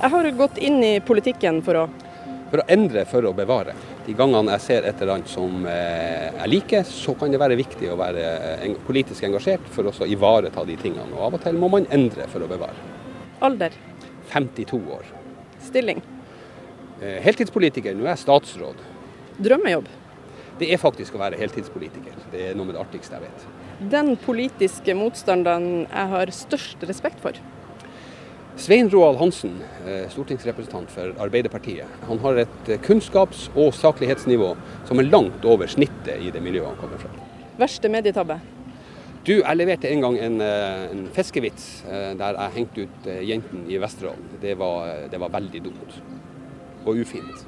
Jeg har gått inn i politikken for å For å endre for å bevare. De gangene jeg ser et eller annet som eh, jeg liker, så kan det være viktig å være politisk engasjert for å ivareta de tingene. Og av og til må man endre for å bevare. alder, 52 år. stilling, Eh, heltidspolitiker, nå er jeg statsråd. drømmejobb. Det er faktisk å være heltidspolitiker. Det er noe med det artigste jeg vet. Den politiske motstanderen jeg har størst respekt for. Svein Roald Hansen, eh, stortingsrepresentant for Arbeiderpartiet, han har et eh, kunnskaps- og saklighetsnivå som er langt over snittet i det miljøet han kommer fra. Verste medietabbe. Du, jeg leverte en gang en, eh, en fiskevits der jeg hengte ut jenten jentene i Vesterålen. Det var, det var veldig dumt. Og ufint.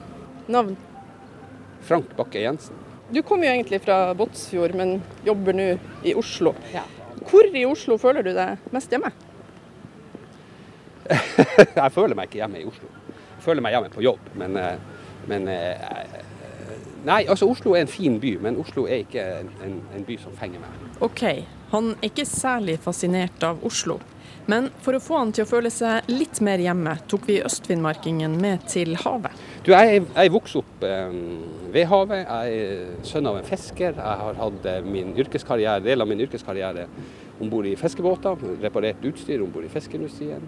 Navn. Frank Bakke Jensen. Du kommer jo egentlig fra Båtsfjord, men jobber nå i Oslo. Hvor i Oslo føler du deg mest hjemme? jeg føler meg ikke hjemme i Oslo. Jeg føler meg hjemme på jobb, men, eh, men eh, Nei, altså Oslo er en fin by, men Oslo er ikke en, en, en by som fenger meg. OK, han er ikke særlig fascinert av Oslo. Men for å få han til å føle seg litt mer hjemme, tok vi østfinnmarkingen med til havet. Du, jeg, jeg vokste opp eh, ved havet. Jeg er sønn av en fisker. Jeg har hatt eh, min yrkeskarriere, del av min yrkeskarriere om bord i fiskebåter, reparert utstyr om bord i fiskeindustrien.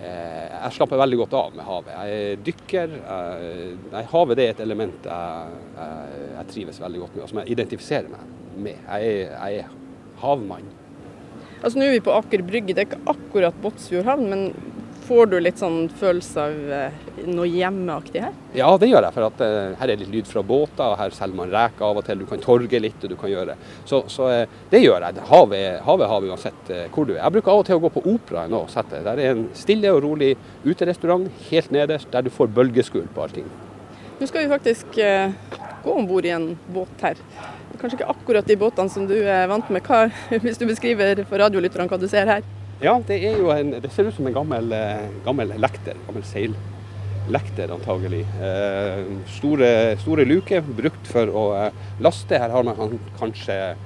Eh, jeg slapper veldig godt av med havet. Jeg er dykker. Jeg, nei, havet er et element jeg, jeg, jeg trives veldig godt med, og som jeg identifiserer meg med. Jeg jeg er havmann. Altså Nå er vi på Aker Brygge, det er ikke akkurat Båtsfjord havn, men får du litt sånn følelse av eh, noe hjemmeaktig her? Ja, det gjør jeg. For at uh, her er litt lyd fra båter, og her selger man reker av og til. Du kan torge litt, og du kan gjøre Så, så uh, det gjør jeg. Havet har havet, vi uansett uh, hvor du er. Jeg bruker av og til å gå på operaen og sette. Der er en stille og rolig uterestaurant helt nederst, der du får bølgeskull på allting. Nå skal vi faktisk gå om bord i en båt her. Kanskje ikke akkurat de båtene som du er vant med. Hva, hvis du beskriver for radiolytterne hva du ser her? Ja, det er jo en Det ser ut som en gammel, eh, gammel lekter. Gammel seillekter, antagelig. Eh, store, store luker brukt for å eh, laste. Her har man kanskje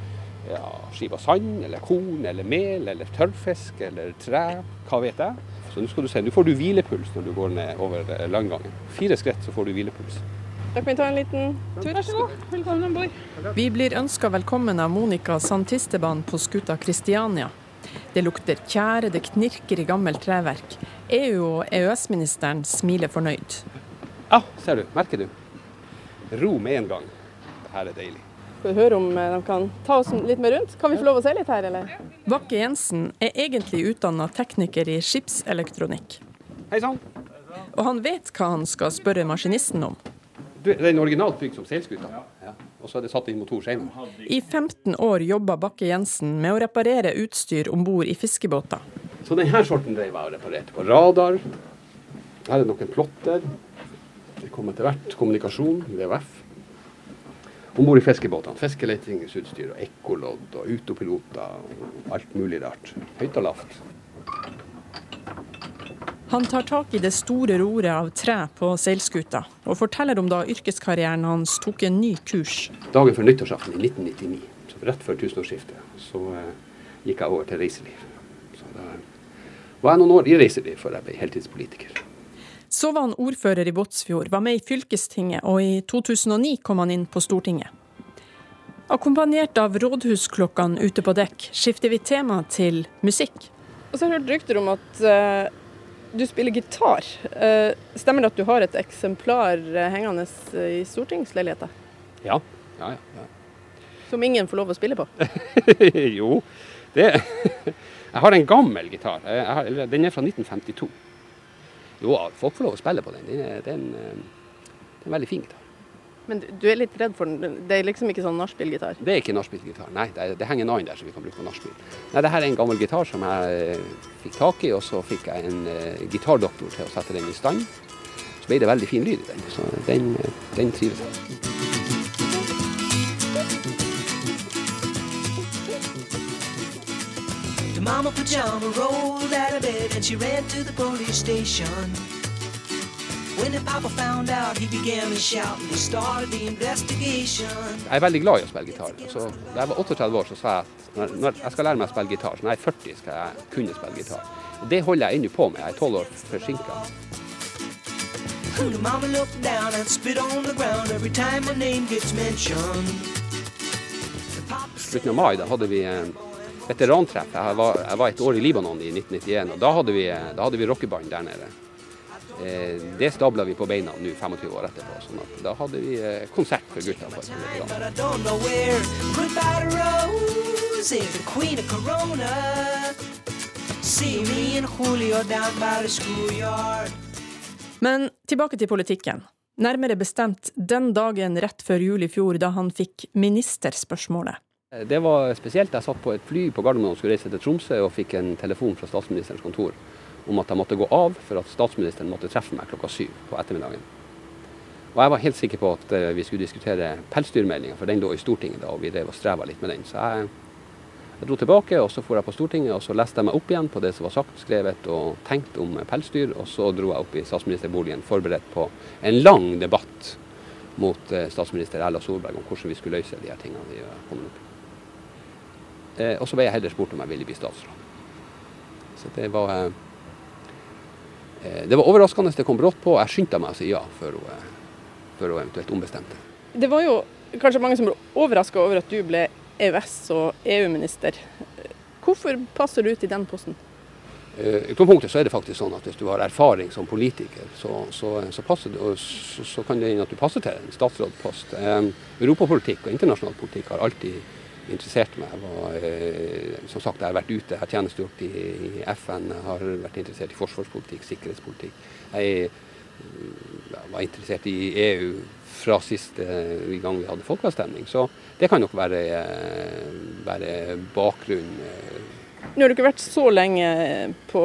ja, skiva sand, eller korn, eller mel, eller tørrfisk, eller tre. Hva vet jeg. Så nå skal du se, nå får du hvilepuls når du går ned over eh, landgangen. Fire skritt, så får du hvilepuls. Da kan vi ta en liten tur. Vær så god. Velkommen om bord. Vi blir ønska velkommen av Monica Santisteban på skuta Kristiania. Det lukter tjære, det knirker i gammelt treverk. EU- og EØS-ministeren smiler fornøyd. Ja, ser du. Merker du. Ro med en gang. Det her er deilig. Skal vi høre om eh, de kan ta oss litt mer rundt? Kan vi få lov å se litt her, eller? Bakke Jensen er egentlig utdanna tekniker i skipselektronikk. Hei sann. Og han vet hva han skal spørre maskinisten om. Du, det er en originalt bygd som seilskuta. Ja. Og så er det satt inn motor senere. I 15 år jobba Bakke Jensen med å reparere utstyr om bord i fiskebåter. Så denne sorten drev jeg og reparerte på radar. Her er noen plotter. Det kommer etter hvert kommunikasjon, VHF. Om bord i fiskebåtene. Fiskeletingsutstyr og ekkolodd og autopiloter og alt mulig rart. Høyt og lavt. Han tar tak i det store roret av tre på seilskuta, og forteller om da yrkeskarrieren hans tok en ny kurs. Dagen før nyttårsaften i 1999, så rett før tusenårsskiftet, så eh, gikk jeg over til reiseliv. Så da var jeg noen år i reiseliv før jeg ble heltidspolitiker. Så var han ordfører i Båtsfjord, var med i fylkestinget, og i 2009 kom han inn på Stortinget. Akkompagnert av rådhusklokkene ute på dekk, skifter vi tema til musikk. Og så har jeg hørt rykter om at eh, du spiller gitar. Eh, stemmer det at du har et eksemplar eh, hengende i stortingsleiligheten? Ja, ja, ja. Som ingen får lov å spille på? jo, det Jeg har en gammel gitar. Har, den er fra 1952. Jo, folk får lov å spille på den. Den er, den, en, eh, det er veldig fin gitar. Men du- er litt redd for den? Det er liksom ikke sånn nachspiel-gitar? Det er ikke nachspiel-gitar. Nei, det, er- det henger en annen der som vi kan bruke på nachspiel. Nei, det her er en gammel gitar som jeg eh, fikk tak i, og så fikk jeg en uh, gitardoktor til å sette den i stand. Så ble det veldig fin lyd i den, så den, eh, den trives jeg. The mama pajama rolled out of bed and she ran to the police station. When the papa found out, he began to shout and he started the investigation. Jeg er veldig glad i å spille gitar. Så da jeg var 38 år, så sa jeg at når, når jeg skal lære meg å spille gitar, så når jeg er 40 skal jeg kunne spille gitar. Og Det holder jeg ennå på med. Jeg er 12 år forsinka. Mama looked down and spit on the ground every time my name gets mentioned. Slutten av mai da hadde vi veterantreff. Jeg var, jeg var et år i Libanon i 1991, og da hadde vi, da hadde vi rockeband der nede. Eh, det stabla vi på beina nå 25 år etterpå. sånn at Da hadde vi eh, konsert for gutta. Men tilbake til politikken. Nærmere bestemt den dagen rett før jul i fjor, da han fikk ministerspørsmålet. Eh, Det var spesielt. Jeg satt på et fly på Gardermoen og skulle reise til Tromsø og fikk en telefon fra statsministerens kontor om at jeg måtte gå av for at statsministeren måtte treffe meg klokka syv på ettermiddagen. Og jeg var helt sikker på at eh, vi skulle diskutere pelsdyrmeldinga, for den lå i Stortinget da, og vi drev og streva litt med den. Så jeg, jeg dro tilbake, og så for jeg på Stortinget, og så leste jeg meg opp igjen på det som var sagt, skrevet og tenkt om pelsdyr, og så dro jeg opp i statsministerboligen forberedt på en lang debatt mot eh, statsminister Erla Solberg om hvordan vi skulle løse de her tingene vi kommet opp i. Eh, og så ble jeg heller spurt om jeg ville bli statsråd. Så det var eh, eh, Det var overraskende, det kom brått på. Jeg skyndte meg å si ja før hun, eh, før hun eventuelt ombestemte. Det var jo kanskje mange som ble overraska over at du ble EØS- og EU-minister. Hvorfor passer du ut i den posten? Eh, I utgangspunktet så er det faktisk sånn at hvis du har erfaring som politiker, så, så, så, det, så, så kan det hende at du passer til en statsrådpost. Eh, Europapolitikk og internasjonal politikk har alltid interessert meg. Var, eh, som sagt, jeg har vært ute, jeg har tjenestegjort i, FN, jeg har vært interessert i forsvarspolitikk, sikkerhetspolitikk. Jeg jeg var interessert i EU fra siste gang vi hadde folkeavstemning. Så det kan nok være, eh, være bakgrunnen. Nå har du ikke vært så lenge på,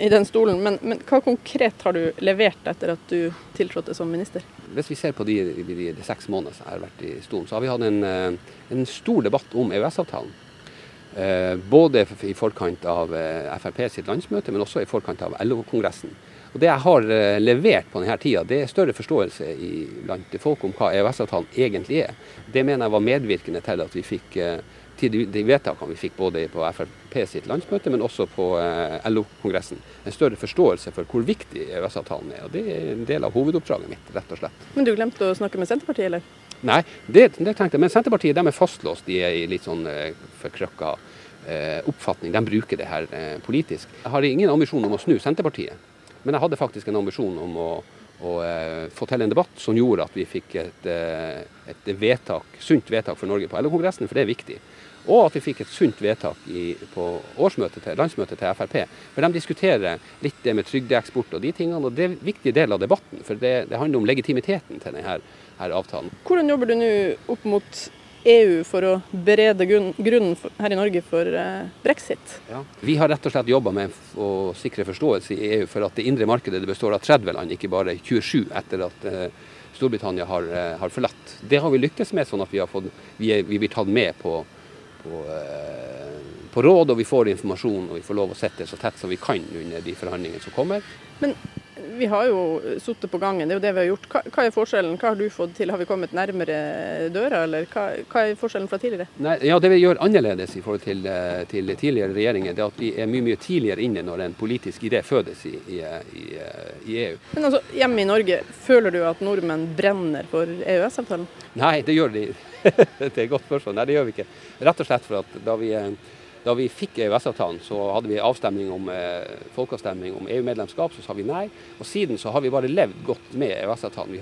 i den stolen, men, men hva konkret har du levert etter at du tiltrådte som minister? Hvis vi ser på de, de, de, seks månedene som jeg har vært i stolen, så har vi hatt en, eh, en stor debatt om EØS-avtalen. Eh, både i forkant av eh, Frp sitt landsmøte, men også i forkant av LO-kongressen. Og Det jeg har levert på denne tida, det er større forståelse blant folk om hva EØS-avtalen egentlig er. Det mener jeg var medvirkende til at vi fikk eh, til de, vedtakene vi fikk både på Frp sitt landsmøte, men også på eh, LO-kongressen. En større forståelse for hvor viktig EØS-avtalen er. og Det er en del av hovedoppdraget mitt, rett og slett. Men du glemte å snakke med Senterpartiet, eller? Nei, det, det tenkte jeg. Men Senterpartiet de er fastlåst de er i litt sånn eh, forkrøkka eh, oppfatning. De bruker det her politisk. Jeg har ingen ambisjon om å snu Senterpartiet, men jeg hadde faktisk en ambisjon om å, å eh, få til en debatt som gjorde at vi fikk et, eh, et vedtak, sunt vedtak for Norge på LO-kongressen, for det er viktig. Og at vi fikk et sunt vedtak i, på årsmøtet til, landsmøtet til Frp. For de diskuterer litt det med trygdeeksport og de tingene, og det er en viktig del av debatten. For det, det handler om legitimiteten til denne her, avtalen. Hvordan jobber du nå opp mot EU for å berede grunnen her i Norge for brexit. brexit? Vi har rett og slett jobba med å sikre forståelse i EU for at det indre markedet består av 30 land, ikke bare 27 etter at eh, Storbritannia har, eh, har forlatt. Det har vi lyktes med, sånn at vi, har fått, vi, er, vi blir tatt med på, på, eh, på råd, og vi får informasjon og vi får lov å sette så tett som vi kan under de forhandlingene som kommer. Men vi har jo sittet på gangen, det er jo det vi har gjort. Hva, hva er forskjellen? Hva har du fått til? Har vi kommet nærmere døra, eller hva, hva er forskjellen fra tidligere? Nei, ja, Det vi gjør annerledes i forhold til, eh, til tidligere regjeringer, det er at vi er mye mye tidligere inne når en politisk idé fødes i, i, i, i EU. Men altså, hjemme i Norge, føler du at nordmenn brenner for EØS-avtalen? Nei, det gjør de Det er et godt spørsmål. Nei, det gjør vi ikke. Rett og slett for at da vi, eh, da vi fikk EØS-avtalen, så hadde vi avstemning om, eh, folkeavstemning om EU-medlemskap, så sa vi nei. Og siden så har vi bare levd godt med EØS-avtalen.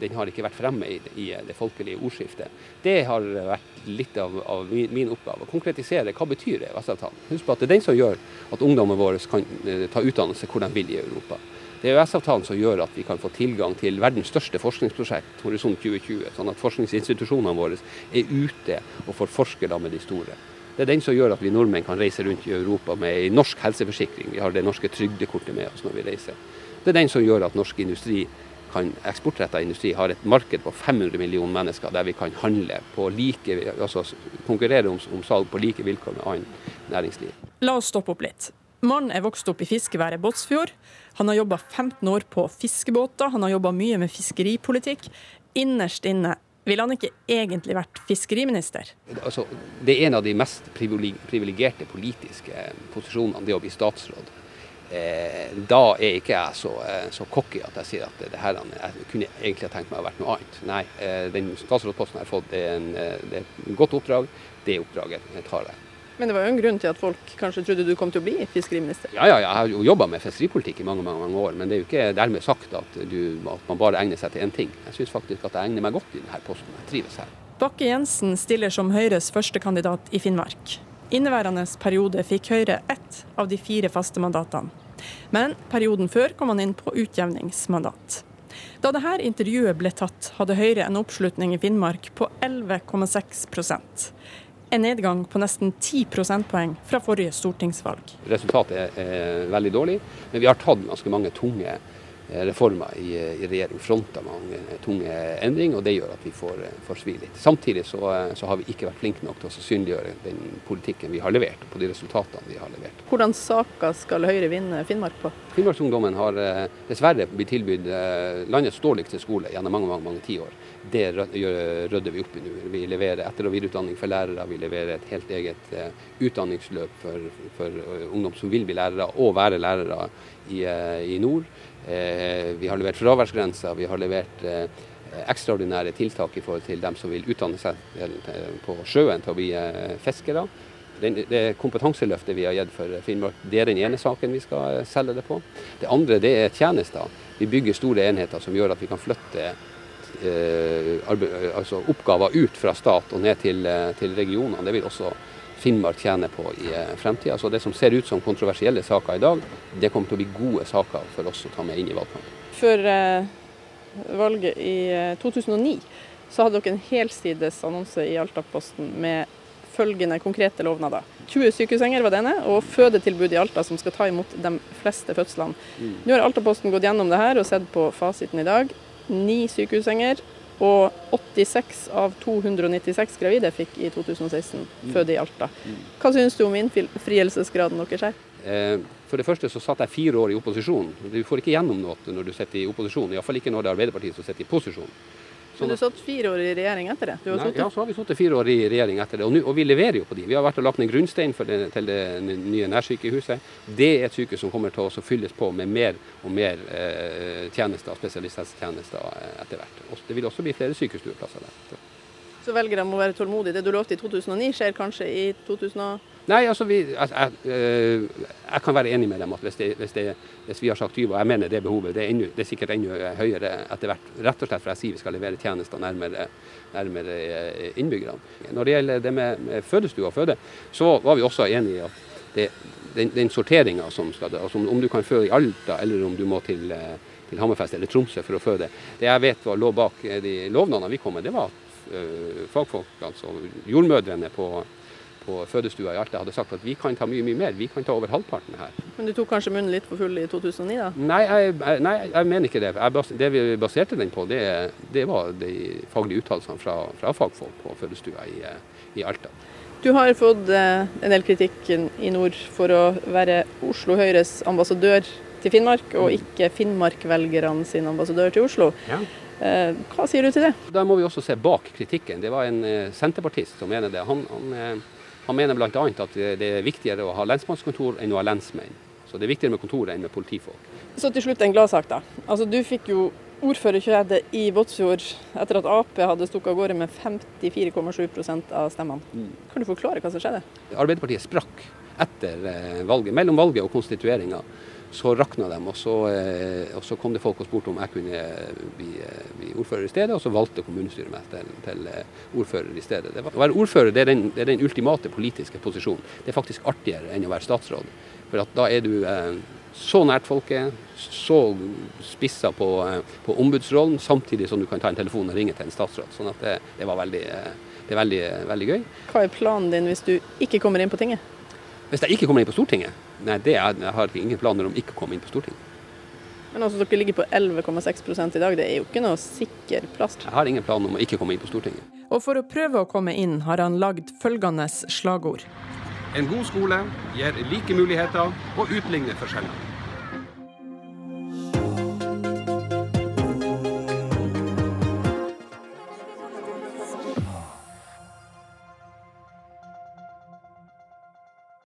Den har ikke vært fremme i, i det folkelige ordskiftet. Det har vært litt av, av min, min oppgave. Å konkretisere hva betyr EØS-avtalen. Husk på at det er den som gjør at ungdommen vår kan eh, ta utdannelse hvor de vil i Europa. Det er EØS-avtalen som gjør at vi kan få tilgang til verdens største forskningsprosjekt, Horisont 2020. Sånn at forskningsinstitusjonene våre er ute og får forske med de store. Det er den som gjør at vi nordmenn kan reise rundt i Europa med en norsk helseforsikring. Vi har det norske trygdekortet med oss når vi reiser. Det er den som gjør at norsk industri kan, eksportretta industri har et marked på 500 millioner mennesker der vi kan handle på like, altså konkurrere om, om salg på like vilkår med annet næringsliv. La oss stoppe opp litt. Mannen er vokst opp i fiskeværet Båtsfjord. Han har jobba 15 år på fiskebåter, han har jobba mye med fiskeripolitikk. Innerst inne ville han ikke egentlig vært fiskeriminister. Altså, det er en av de mest privileg- privilegerte politiske posisjonene, det å bli statsråd. Eh, da er ikke jeg så, eh, så cocky at jeg sier at det her jeg kunne egentlig tenkt meg å vært noe annet. Nei, eh, den statsrådsposten jeg har fått, det er, en, det er et godt oppdrag. Det oppdraget tar jeg. Men det var jo en grunn til at folk kanskje trodde du kom til å bli fiskeriminister? Ja, ja, jeg har jo jobba med fiskeripolitikk i mange mange, mange år, men det er jo ikke dermed sagt at, du, at man bare egner seg til én ting. Jeg syns faktisk at jeg egner meg godt i denne posten. Jeg trives her. Bakke-Jensen stiller som Høyres førstekandidat i Finnmark. Inneværende periode fikk Høyre ett av de fire faste mandatene. Men perioden før kom han inn på utjevningsmandat. Da dette intervjuet ble tatt, hadde Høyre en oppslutning i Finnmark på 11,6 En nedgang på nesten 10 prosentpoeng fra forrige stortingsvalg. Resultatet er veldig dårlig, men vi har tatt ganske mange tunge reformer i, i regjering fronter mange tunge endringer, og det gjør at vi får, eh, får svi litt. Samtidig så, eh, så, har vi ikke vært flinke nok til å synliggjøre den politikken vi har levert, på de resultatene vi har levert. Hvordan saker skal Høyre vinne Finnmark på? Finnmarksungdommen har dessverre blitt tilbudt landets dårligste skole gjennom mange mange, mange tiår. Det rydder vi opp i nå. Vi leverer etter- og videreutdanning for lærere. Vi leverer et helt eget utdanningsløp for, for ungdom som vil bli lærere og være lærere i, i nord. Eh, vi har levert fraværsgrenser, vi har levert eh, ekstraordinære tiltak i forhold til dem som vil utdanne seg på sjøen til å bli eh, fiskere. Det kompetanseløftet vi har gitt for Finnmark, det er den ene saken vi skal selge det på. Det andre det er tjenester. Vi bygger store enheter som gjør at vi kan flytte eh, altså oppgaver ut fra stat og ned til, til regionene. Det vil også Finnmark tjener på i eh, fremtida. Så det som ser ut som kontroversielle saker i dag, det kommer til å bli gode saker for oss å ta med inn i valgkampen. Før eh, valget i 2009 eh, så hadde dere en helsides annonse i Altaposten med følgende konkrete lovnader. 20 sykehusenger var det ene, og fødetilbud i Alta som skal ta imot de fleste fødslene. Mm. Nå har Altaposten gått gjennom det her og sett på fasiten i dag. Ni sykehusenger, og 86 av 296 gravide fikk i 2016 mm. føde i Alta. Hva synes du om innfrielsesgraden deres her? Eh, for det første så satt jeg fire år i opposisjon. Du får ikke gjennom noe når du sitter i opposisjon, iallfall ikke når det er Arbeiderpartiet som sitter i posisjon. Men du satt fire år i regjering etter det? Nei, ja, så har vi sittet fire år i regjering etter det. Og, nu, og, vi leverer jo på de. Vi har vært og lagt ned grunnstein det, til det nye nærsykehuset. Det er et sykehus som kommer til å fylles på med mer og mer eh, tjenester, spesialisthelsetjenester eh, etter hvert. Og det vil også bli flere sykestueplasser der. Så velger de å være tålmodige. Det du lovte i 2009 skjer kanskje i 2010? Nei, altså vi, jeg, jeg, jeg, kan være enig med dem at hvis, det, hvis, det, hvis vi har sagt 20, og jeg mener det behovet, det er, enda, det er sikkert enda høyere etter hvert. Rett og slett for jeg sier vi skal levere tjenester nærmere, nærmere eh, innbyggerne. Når det gjelder det med, med fødestue og føde, så var vi også enige i at det, den, den sorteringa som skal altså Om du kan føde i Alta, eller om du må til, eh, til Hammerfest eller Tromsø for å føde. Det jeg vet var lå bak de lovnadene vi kom med, det var at fagfolk, altså jordmødrene på på fødestua i Alta hadde sagt at vi kan ta mye mye mer, vi kan ta over halvparten her. Men du tok kanskje munnen litt for full i 2009 da? Nei, jeg, nei, jeg mener ikke det. Det vi baserte den på, det, det var de faglige uttalelsene fra, fra, fagfolk på fødestua i, i, Alta. Du har fått eh, en del kritikk i nord for å være Oslo Høyres ambassadør til Finnmark, og mm. ikke Finnmark-velgerne sin ambassadør til Oslo. Ja. Eh, hva sier du til det? Da må vi også se bak kritikken. Det var en eh, senterpartist som mener det. Han, han han mener bl.a. at det er viktigere å ha lensmannskontor enn å ha lensmenn. Så det er viktigere med kontoret enn med politifolk. Så til slutt en gladsak, da. Altså, du fikk jo ordførerkjedet i Båtsfjord etter at Ap hadde stukket av gårde med 54,7% av stemmene. Mm. Kan du forklare hva som skjedde? Arbeiderpartiet sprakk etter eh, valget, mellom valget og konstitueringa så rakna de, og så, eh, og så, kom det folk og spurte om jeg kunne bli, eh, bli ordfører i stedet, og så valgte kommunestyret meg til, til eh, ordfører i stedet. Var, å være ordfører det er, den, det er, den, ultimate politiske posisjonen. Det er faktisk artigere enn å være statsråd. For da er du eh, så nært folket, så spissa på, på, ombudsrollen, samtidig som du kan ta en telefon og ringe til en statsråd. Sånn at det, det var veldig, det er veldig, veldig gøy. Hva er planen din hvis du ikke kommer inn på tinget? Hvis jeg ikke kommer inn på Stortinget? Nei, det er, jeg har ingen planer om ikke å komme inn på Stortinget. Men altså, dere ligger på 11,6 i dag, det er jo ikke noe sikker plass? Jeg har ingen planer om å ikke komme inn på Stortinget. Og for å prøve å komme inn, har han lagd følgende slagord. En god skole gir like muligheter og utligner forskjeller.